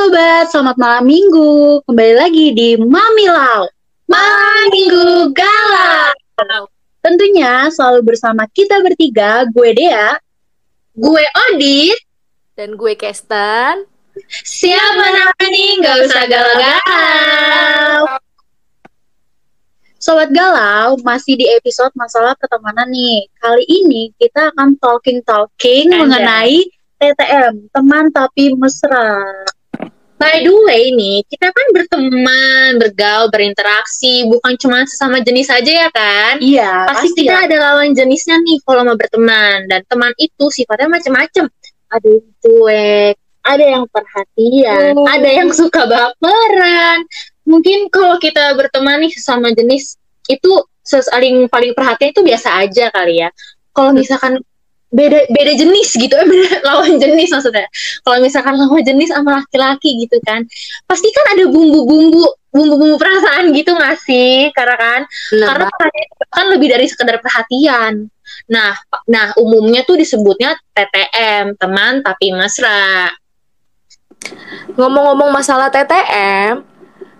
sobat, selamat malam minggu. Kembali lagi di Mami Lau. Malam Minggu Galau. Tentunya selalu bersama kita bertiga, gue Dea, gue Odit, Dan gue Kestan. Siap menemani, gak usah galau-galau. Sobat Galau, masih di episode masalah pertemanan nih. Kali ini kita akan talking-talking mengenai TTM, teman tapi mesra. By the way nih, kita kan berteman, bergaul, berinteraksi, bukan cuma sesama jenis aja ya kan? Iya, Pasti kita ya. ada lawan jenisnya nih kalau mau berteman. Dan teman itu sifatnya macam-macam. Ada yang cuek, ada yang perhatian, Oh. ada yang suka baperan. Mungkin kalau kita berteman nih sesama jenis, itu saling paling perhatian itu biasa aja kali ya. Kalau misalkan beda beda jenis gitu eh beda lawan jenis maksudnya kalau misalkan lawan jenis sama laki-laki gitu kan pasti kan ada bumbu-bumbu bumbu-bumbu perasaan gitu nggak sih karena kan karena perhatian itu kan lebih dari sekedar perhatian nah nah umumnya tuh disebutnya TTM teman tapi mesra Ngomong-ngomong masalah TTM,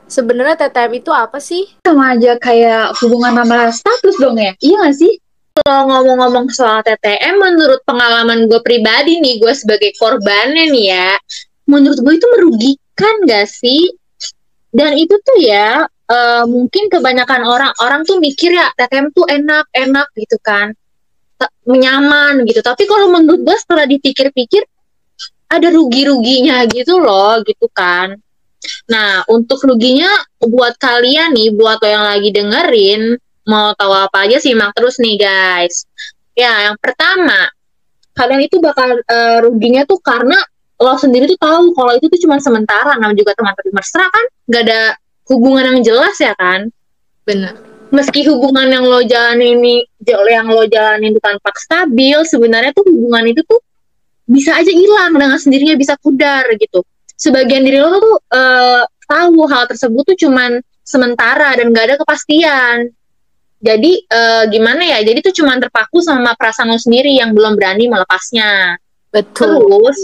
sebenarnya TTM itu apa sih? sama aja kayak hubungan sama status dong ya. Iya gak sih? Kalau ngomong-ngomong soal TTM menurut pengalaman gue pribadi nih gue sebagai korbannya nih ya menurut gue itu merugikan gak sih? Dan itu tuh ya eh, mungkin kebanyakan orang orang tuh mikir ya TTM tuh enak enak gitu kan nyaman gitu. Tapi kalau menurut gue setelah dipikir-pikir ada rugi-ruginya gitu loh gitu kan. Nah untuk ruginya buat kalian nih buat lo yang lagi dengerin mau tahu apa aja simak terus nih guys. Ya, yang pertama, kalian itu bakal eh, ruginya tuh karena lo sendiri tuh tahu kalau itu tuh cuma sementara, namanya juga teman tapi mesra kan, gak ada hubungan yang jelas ya kan. Benar. Meski hubungan yang lo jalanin ini, yang lo jalanin itu tanpa stabil, sebenarnya tuh hubungan itu tuh bisa aja hilang dengan sendirinya bisa pudar gitu. Sebagian diri lo tuh eh, tahu hal tersebut tuh cuman sementara dan gak ada kepastian jadi eh, gimana ya jadi tuh cuma terpaku sama perasaan lo sendiri yang belum berani melepasnya Betul. terus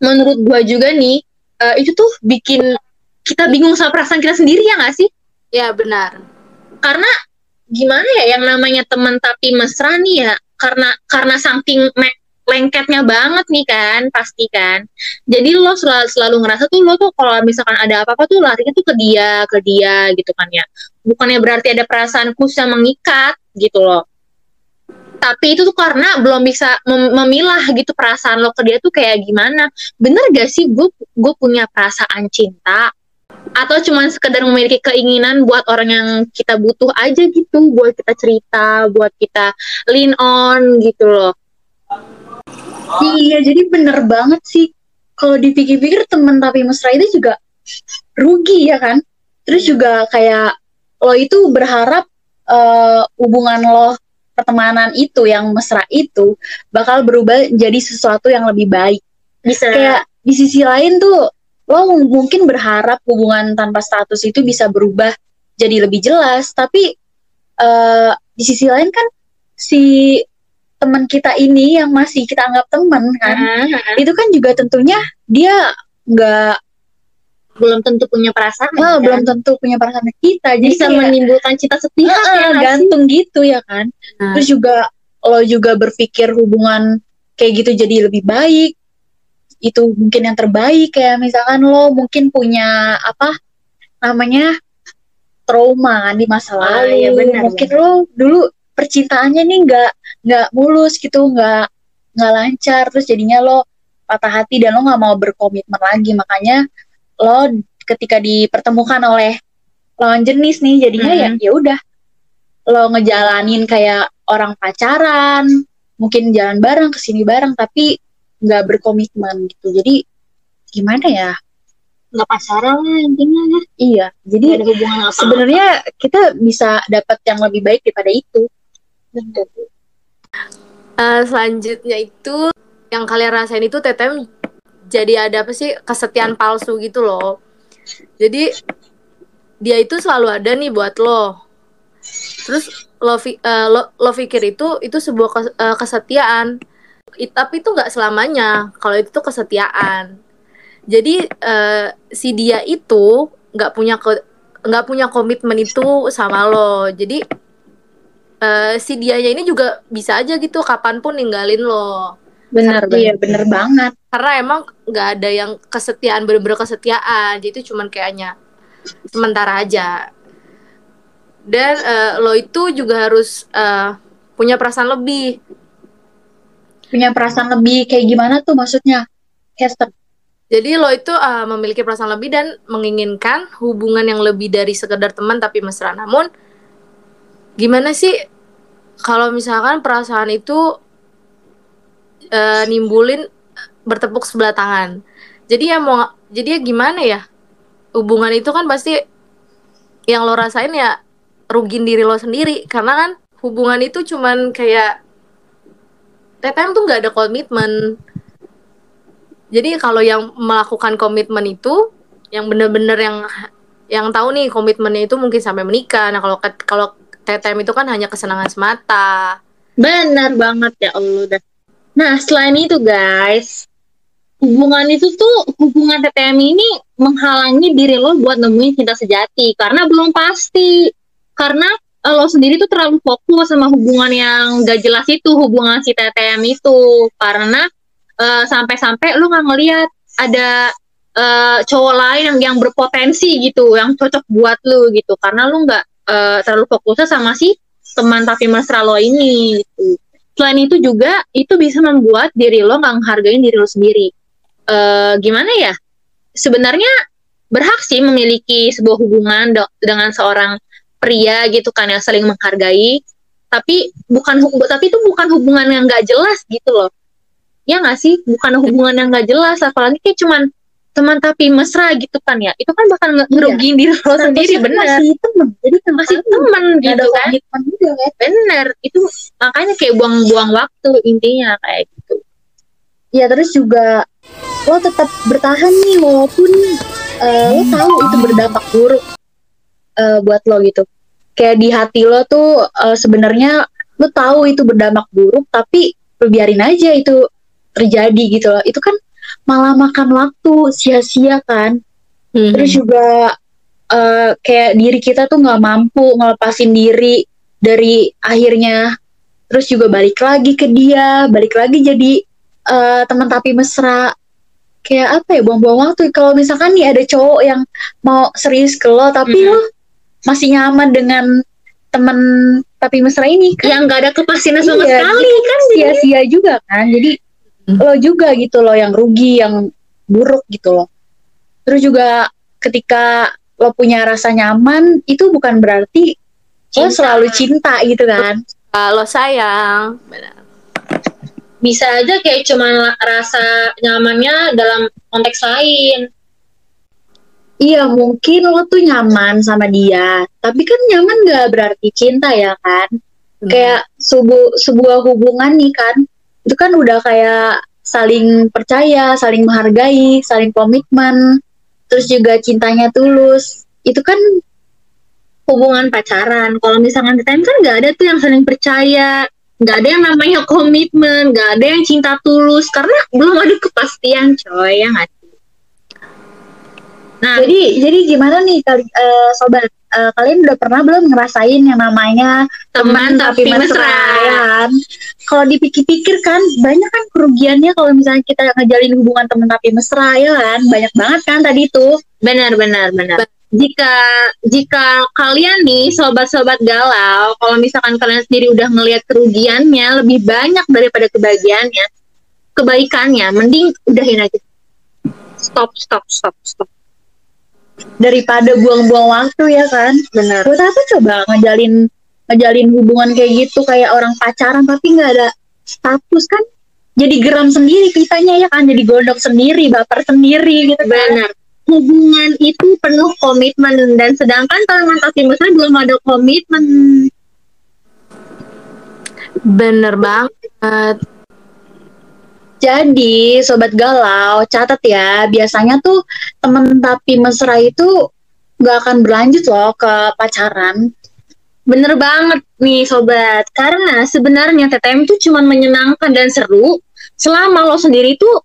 menurut gua juga nih eh, itu tuh bikin kita bingung sama perasaan kita sendiri ya nggak sih Ya, benar. karena gimana ya yang namanya teman tapi mesra nih ya karena karena saking me- lengketnya banget nih kan pasti kan. Jadi lo selalu, selalu ngerasa tuh lo tuh kalau misalkan ada apa-apa tuh larinya tuh ke dia ke dia gitu kan ya. Bukannya berarti ada perasaan khusus yang mengikat gitu loh tapi itu tuh karena belum bisa mem- memilah gitu perasaan lo ke dia tuh kayak gimana. Bener gak sih gue gue punya perasaan cinta? Atau cuman sekedar memiliki keinginan buat orang yang kita butuh aja gitu buat kita cerita buat kita lean on gitu loh Iya, jadi bener banget sih. Kalau dipikir-pikir teman tapi mesra itu juga rugi ya kan. Terus juga kayak lo itu berharap eh, hubungan lo pertemanan itu yang mesra itu bakal berubah jadi sesuatu yang lebih baik. bisa Kayak di sisi lain tuh lo mungkin berharap hubungan tanpa status itu bisa berubah jadi lebih jelas, tapi eh, di sisi lain kan si teman kita ini yang masih kita anggap teman kan? Mhm, itu kan juga tentunya dia nggak belum tentu punya perasaan eh, kan? belum tentu punya perasaan kita. Jadi bisa kayak, menimbulkan cinta sepihak eh, ya nggak sih? gantung gitu ya kan? Nah, terus juga lo juga berpikir hubungan kayak gitu jadi lebih baik. Itu mungkin yang terbaik kayak misalkan lo mungkin punya apa namanya trauma kan di masa Ah, lalu. iya, benar, mungkin lo dulu percintaannya nih nggak nggak mulus gitu nggak nggak lancar terus jadinya lo patah hati dan lo nggak mau berkomitmen lagi. Makanya lo ketika dipertemukan oleh lawan jenis nih jadinya ya Mhm. ya udah. Lo ngejalanin kayak orang pacaran mungkin jalan bareng ke sini bareng tapi nggak berkomitmen gitu. Jadi gimana ya? Nggak pacaran lah intinya ya. Iya jadi sebenarnya kita bisa dapat yang lebih baik daripada itu eh, selanjutnya itu yang kalian rasain itu TTM jadi ada apa sih kesetiaan palsu gitu loh. Jadi dia itu selalu ada nih buat lo. Terus lo eh, lo, lo pikir itu itu sebuah eh, kesetiaan. Tapi itu nggak selamanya kalau itu tuh kesetiaan. Jadi eh, si dia itu nggak punya nggak punya komitmen itu sama lo. Jadi eh, si dianya ini juga bisa aja gitu kapan pun ninggalin lo. benar Iya benar bener banget. Karena emang nggak ada yang kesetiaan bener-bener kesetiaan. Jadi itu cuman kayaknya sementara aja. Dan eh, lo itu juga harus eh, punya perasaan lebih. Punya perasaan lebih kayak gimana tuh maksudnya? Hester. Jadi lo itu uh, memiliki perasaan lebih dan menginginkan hubungan yang lebih dari sekedar teman tapi mesra. Namun gimana sih kalau misalkan perasaan itu uh, nimbulin bertepuk sebelah tangan. Jadi ya mau jadi ya gimana ya? Hubungan itu kan pasti yang lo rasain ya rugiin diri lo sendiri karena kan hubungan itu cuman kayak TTM tuh nggak ada komitmen jadi kalau yang melakukan komitmen itu yang bener-bener yang yang tahu nih komitmennya itu mungkin sampai menikah. Nah, kalau kalau TTM itu kan hanya kesenangan semata. benar banget ya Allah dah nah selain itu guys hubungan itu tuh hubungan TTM ini menghalangi diri lo buat nemuin cinta sejati. Karena belum pasti. Karena eh, lo sendiri tuh terlalu fokus sama hubungan yang gak jelas itu hubungan si TTM itu. Karena eh, sampai-sampai lo nggak ngelihat ada eh, cowok lain yang yang berpotensi gitu yang cocok buat lo gitu. Karena lo nggak eh, terlalu fokusnya sama si teman tapi mesra lo ini gitu. Selain itu juga itu bisa membuat diri lo nggak menghargai diri lo sendiri. Eh gimana ya? Sebenarnya berhak sih memiliki sebuah hubungan dengan seorang pria gitu kan yang saling menghargai. Tapi bukan tapi itu bukan hubungan yang nggak jelas gitu loh. Ya nggak sih? Bukan hubungan yang nggak jelas. Apalagi kayak cuman teman tapi mesra gitu kan ya. Itu kan bakal nge- ngerugiin diri lo sendiri bener Masih temen. Jadi kan masih temen Gak gitu kan juga bener itu makanya kayak buang-buang waktu intinya kayak gitu Ya terus juga lo tetap bertahan nih walaupun eh, lo tahu itu berdampak buruk eh, buat lo gitu. Kayak di hati lo tuh eh, sebenarnya lo tahu itu berdampak buruk tapi lo biarin aja itu terjadi gitu loh. Itu kan malah makan waktu sia-sia kan. Hmm. Terus juga eh, kayak diri kita tuh nggak mampu ngelepasin diri dari akhirnya. Terus juga balik lagi ke dia, balik lagi jadi eh, teman tapi mesra. Kayak apa ya buang-buang waktu. Kalau misalkan nih ada cowok yang mau serius ke lo, tapi Mhm. lo masih nyaman dengan teman tapi mesra ini kan yang nggak ada kepastian sama Iya, sekali kan sia-sia juga kan. Jadi Hmm. lo juga gitu loh yang rugi, yang buruk gitu loh. Terus juga ketika lo punya rasa nyaman, itu bukan berarti lo Cinta. selalu cinta gitu kan. Kalau sayang, benar. bisa aja kayak cuman rasa nyamannya dalam konteks lain Iya mungkin lo tuh nyaman sama dia, tapi kan nyaman gak berarti cinta ya kan. Kayak subu, sebuah hubungan nih kan, itu kan udah kayak saling percaya, saling menghargai, saling komitmen, terus juga cintanya tulus. Itu kan hubungan pacaran. Kalau misalkan di time kan nggak ada tuh yang saling percaya. Nggak ada yang namanya komitmen nggak ada yang cinta tulus karena belum ada kepastian coy ya nggak nah. Jadi jadi gimana nih kali eh, sobat Eh, kalian udah pernah belum ngerasain yang namanya teman tapi mesra. kan? Kalau dipikir-pikir kan banyak kan kerugiannya kalau misalnya kita ngejalin hubungan teman tapi mesra ya kan, banyak banget kan tadi tuh. benar benar benar. Jika jika kalian nih sobat-sobat galau kalau misalkan kalian sendiri udah ngelihat kerugiannya lebih banyak daripada kebahagiaannya kebaikannya mending udahin aja. Stop stop stop stop daripada buang-buang waktu ya kan. benar Buat apa coba ngejalin ngejalin hubungan kayak gitu kayak orang pacaran tapi nggak ada status kan? Jadi geram sendiri kitanya ya kan, jadi gondok sendiri, baper sendiri gitu kan. Benar. Hubungan itu penuh komitmen dan sedangkan tapi mesra belum ada komitmen. Bener banget. Jadi sobat galau, catat ya, biasanya tuh temen tapi mesra itu nggak akan berlanjut loh ke pacaran. Bener banget nih sobat, karena sebenarnya TTM itu cuma menyenangkan dan seru selama lo sendiri tuh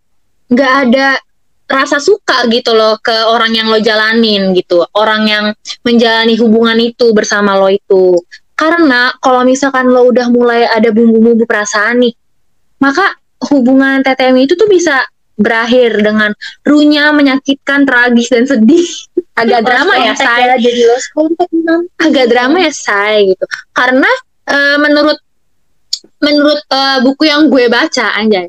nggak ada rasa suka gitu loh ke orang yang lo jalanin gitu orang yang menjalani hubungan itu bersama lo itu karena kalau misalkan lo udah mulai ada bumbu-bumbu perasaan nih maka hubungan TTM itu tuh bisa berakhir dengan runya menyakitkan tragis dan sedih. Agak drama ya saya jadi lost contact Nan. agak drama ya saya gitu. Karena eh, menurut menurut eh, buku yang gue baca anjay.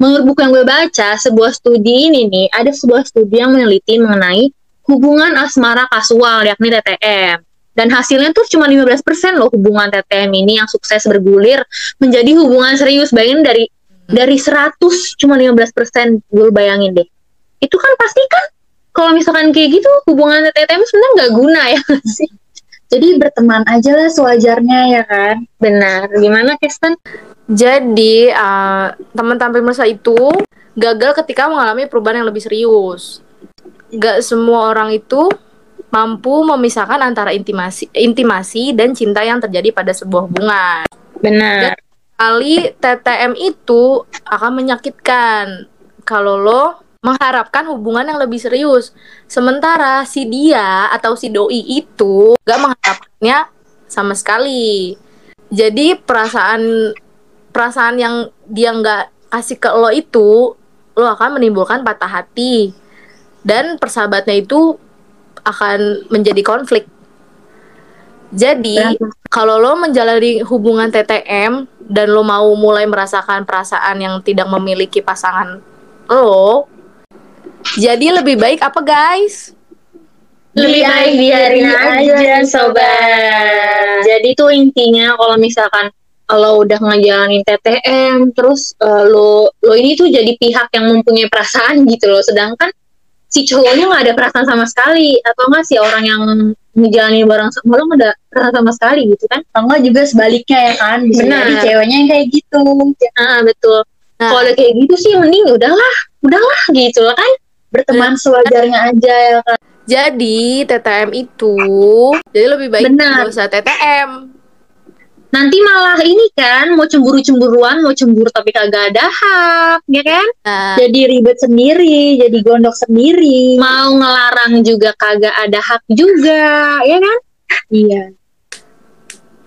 Menurut buku yang gue baca sebuah studi ini nih ada sebuah studi yang meneliti mengenai hubungan asmara kasual yakni TTM dan hasilnya tuh cuma 15% loh hubungan TTM ini yang sukses bergulir menjadi hubungan serius. Bayangin dari dari 100 cuma 15% gue bayangin deh. Itu kan pasti kan kalau misalkan kayak gitu hubungan TTM sebenarnya nggak guna ya sih? Jadi berteman aja lah sewajarnya ya kan? Benar. Gimana Kristen? Jadi eh, teman tampil mesra itu gagal ketika mengalami perubahan yang lebih serius. Gak semua orang itu mampu memisahkan antara intimasi, intimasi dan cinta yang terjadi pada sebuah hubungan. benar Kali TTM itu akan menyakitkan kalau lo mengharapkan hubungan yang lebih serius. Sementara si dia atau si doi itu gak mengharapkannya sama sekali. Jadi perasaan perasaan yang dia nggak kasih ke lo itu lo akan menimbulkan patah hati dan persahabatnya itu akan menjadi konflik. Jadi kalau lo menjalani hubungan TTM dan lo mau mulai merasakan perasaan yang tidak memiliki pasangan lo, jadi lebih baik apa guys? lebih baik biarin aja sobat. Jadi tuh intinya kalau misalkan lo udah ngejalanin TTM terus eh, lo lo ini tuh jadi pihak yang mempunyai perasaan gitu loh. Sedangkan si cowoknya nggak ada perasaan sama sekali. Atau nggak si orang yang ngejalanin bareng sama lo nggak ada perasaan sama sekali gitu kan enggak juga sebaliknya ya kan bisa Benar. jadi ceweknya yang kayak gitu ah betul Nah. kalau udah kayak gitu sih mending udahlah udahlah gitu loh kan berteman sewajarnya aja ya kan Jadi TTM itu jadi lebih baik Benar. gak usah TTM. Nanti malah ini kan mau cemburu-cemburuan mau cemburu tapi kagak ada hak ya kan? Nah, jadi ribet sendiri jadi gondok sendiri. Mau ngelarang juga kagak ada hak juga ya kan? Iya.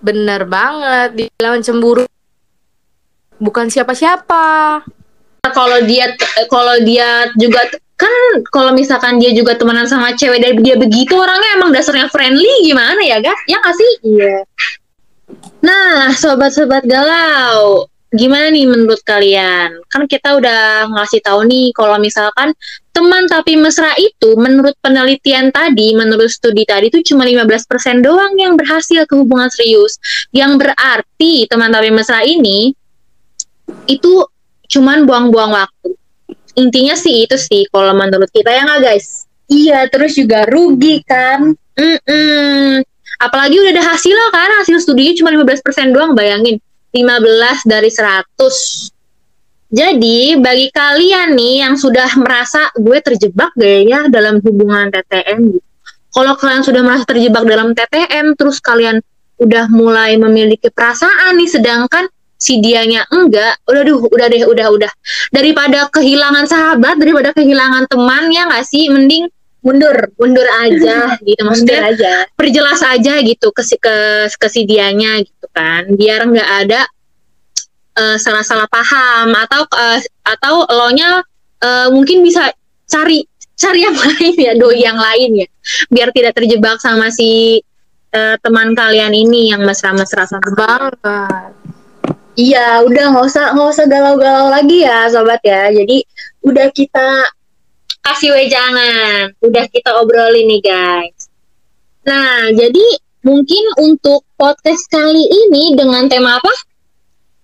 Bener banget dibilang cemburu. Bukan siapa-siapa. kalau dia kalau dia juga kan kalau misalkan dia juga temenan sama cewek dari dia begitu orangnya emang dasarnya friendly gimana ya ga ya nggak sih? Iya nah sobat-sobat galau gimana nih menurut kalian? Kan kita udah ngasih tahu nih kalau misalkan teman tapi mesra itu menurut penelitian tadi menurut studi tadi itu cuma 15% doang yang berhasil ke hubungan serius. Yang berarti teman tapi mesra ini itu cuman buang-buang waktu. Intinya sih itu sih kalau menurut kita ya nggak guys. Iya terus juga rugi kan? Mm-mm. Apalagi udah ada hasilnya kan hasil studinya cuma 15% doang bayangin 15 dari 100 jadi bagi kalian nih yang sudah merasa gue terjebak gayanya dalam hubungan TTM gitu. Kalau kalian sudah merasa terjebak dalam TTM terus kalian udah mulai memiliki perasaan nih sedangkan si dianya enggak, udah duh, udah deh, udah udah. Daripada kehilangan sahabat, daripada kehilangan teman ya nggak sih, mending mundur, mundur aja gitu. mundur Maksudnya aja perjelas aja gitu ke si ke, ke si dianya gitu kan biar nggak ada eh, salah-salah paham atau eh, atau lo nya eh, mungkin bisa cari cari yang lain ya doi yang lain ya biar tidak terjebak sama si eh, teman kalian ini yang mesra-mesra sama banget. Iya, udah nggak usah nggak usah galau-galau lagi ya, sobat ya. Jadi udah kita kasih wejangan udah kita obrolin nih guys nah jadi mungkin untuk podcast kali ini dengan tema apa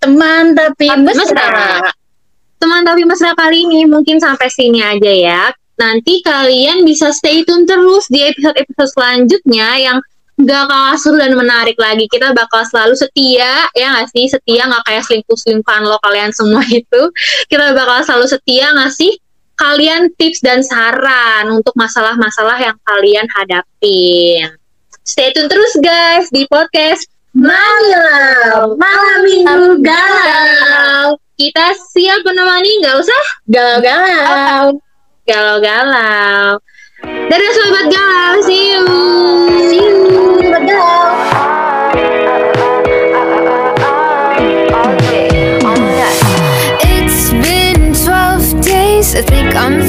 teman tapi mesra. mesra. Teman tapi mesra kali ini mungkin sampai sini aja ya. Nanti kalian bisa stay tune terus di episode-episode selanjutnya yang gak kalah seru dan menarik lagi. Kita bakal selalu setia, ya nggak sih? Setia nggak kayak selingkuh-selingkuhan lo kalian semua itu. Kita bakal selalu setia ngasih kalian tips dan saran untuk masalah-masalah yang kalian hadapin. Stay tune terus guys di podcast Malam Malam Minggu Galau. Kita siap menemani, nggak usah Galau-galau. galau-galau. Dadah sobat galau, see you. See you, sobat galau. Something